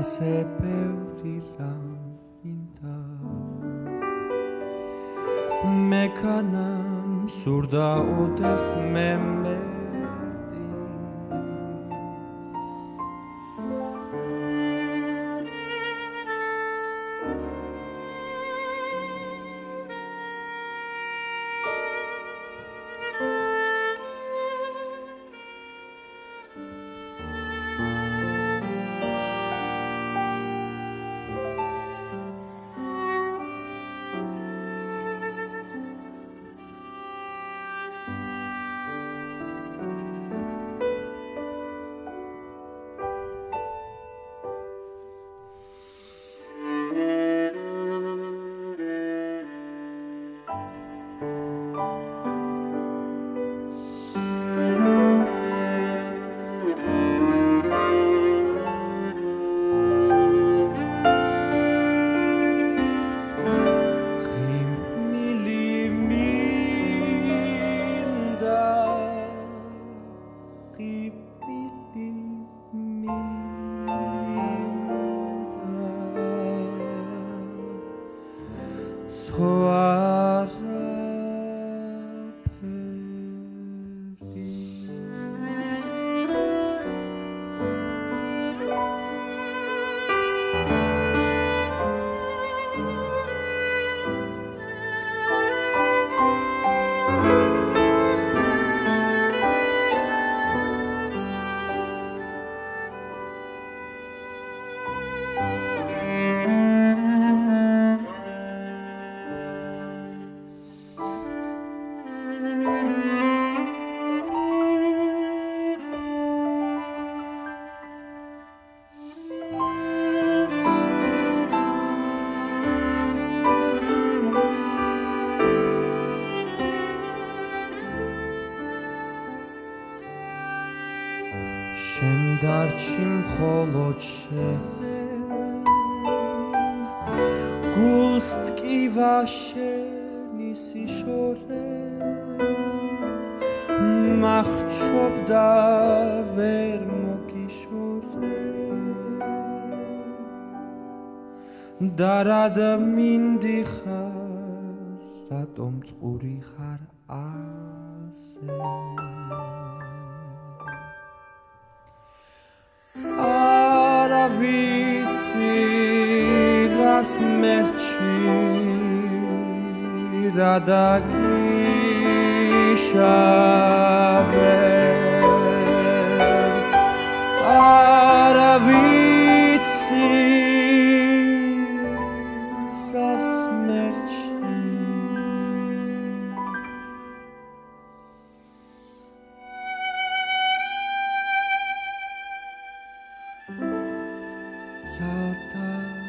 ma se pevri laminta Mekanem surda odes memme დარჩი მხოლოდ შენ. გულს ტკივა შენი სიშორე მახჩობ და ვერ მოგიშორე. და რად მინდიხარ რატომ წყური ხარ? ასე merti radaki shaver aravitsi ras merti radaki